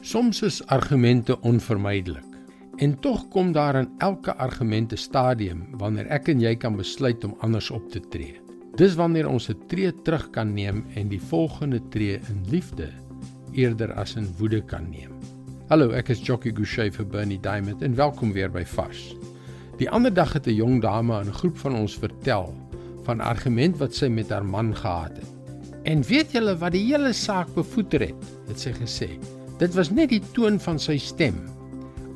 Soms is argumente onvermydelik. En tog kom daar in elke argument 'n stadium wanneer ek en jy kan besluit om anders op te tree. Dis wanneer ons 'n tree terug kan neem en die volgende tree in liefde eerder as in woede kan neem. Hallo, ek is Jockey Gouchee vir Bernie Diamond en welkom weer by Vars. Die ander dag het 'n jong dame aan 'n groep van ons vertel van 'n argument wat sy met haar man gehad het. En weet julle wat die hele saak bevoeter het? Het sy gesê. Dit was net die toon van sy stem.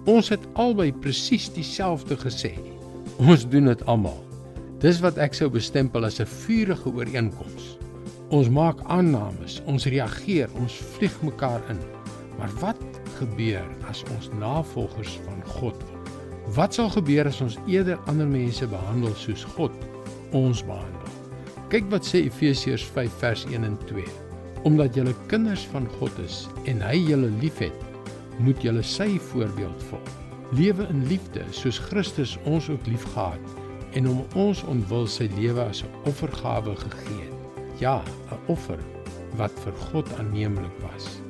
Ons het albei presies dieselfde gesê. Ons doen dit almal. Dis wat ek sou bestempel as 'n vurige ooreenkoms. Ons maak aannames, ons reageer, ons vlieg mekaar in. Maar wat gebeur as ons navolgers van God word? Wat sal gebeur as ons eerder ander mense behandel soos God ons behandel? Kyk wat sê Efesiërs 5 vers 1 en 2 omdat julle kinders van God is en hy julle liefhet, moet julle sy voorbeeld volg. Lewe in liefde soos Christus ons ook liefgehad en om ons ontwil sy lewe as 'n offergawe gegee. Ja, 'n offer wat vir God aanneemlik was.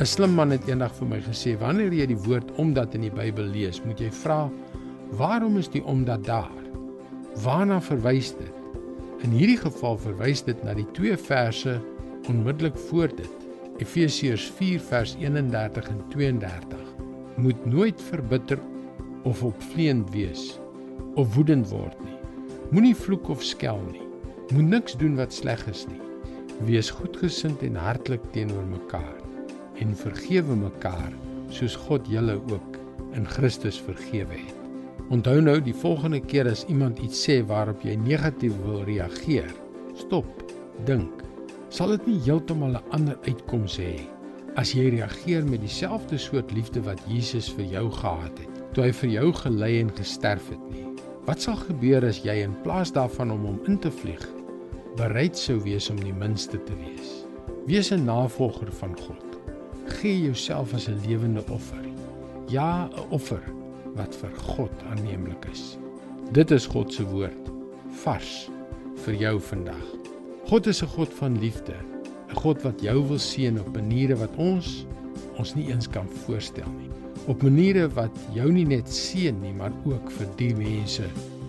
'n Slim man het eendag vir my gesê: "Wanneer jy die woord omdat in die Bybel lees, moet jy vra: Waarom is die omdat daar? Waarna verwys dit?" In hierdie geval verwys dit na die twee verse onmiddellik voor dit. Efesiërs 4 vers 31 en 32 moet nooit verbitter of opvleend wees of woedend word nie. Moenie vloek of skel nie. Moet niks doen wat sleg is nie. Wees goedgesind en hartlik teenoor mekaar en vergewe mekaar soos God julle ook in Christus vergewe het. Onthou nou die volgende keer as iemand iets sê waarop jy negatief wil reageer, stop, dink sal dit nie heeltemal 'n ander uitkoms hê as jy reageer met dieselfde soort liefde wat Jesus vir jou gehad het toe hy vir jou gelei en gesterf het nie. Wat sal gebeur as jy in plaas daarvan om hom in te vlieg, bereid sou wees om die minste te wees? Wees 'n navolger van God. Gee jouself as 'n lewende offer. Ja, 'n offer wat vir God aanneemlik is. Dit is God se woord vars vir jou vandag. God is 'n God van liefde, 'n God wat jou wil seën op maniere wat ons ons nie eens kan voorstel nie. Op maniere wat jou nie net seën nie, maar ook vir die mense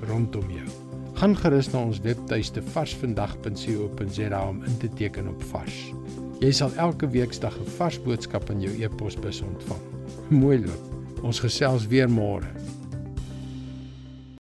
rondom jou. Gaan gerus na ons webtuiste varsvandag.co.za om in te teken op Vars. Jy sal elke weeksdag 'n vars boodskap in jou e-posbus ontvang. Mooi loop. Ons gesels weer môre.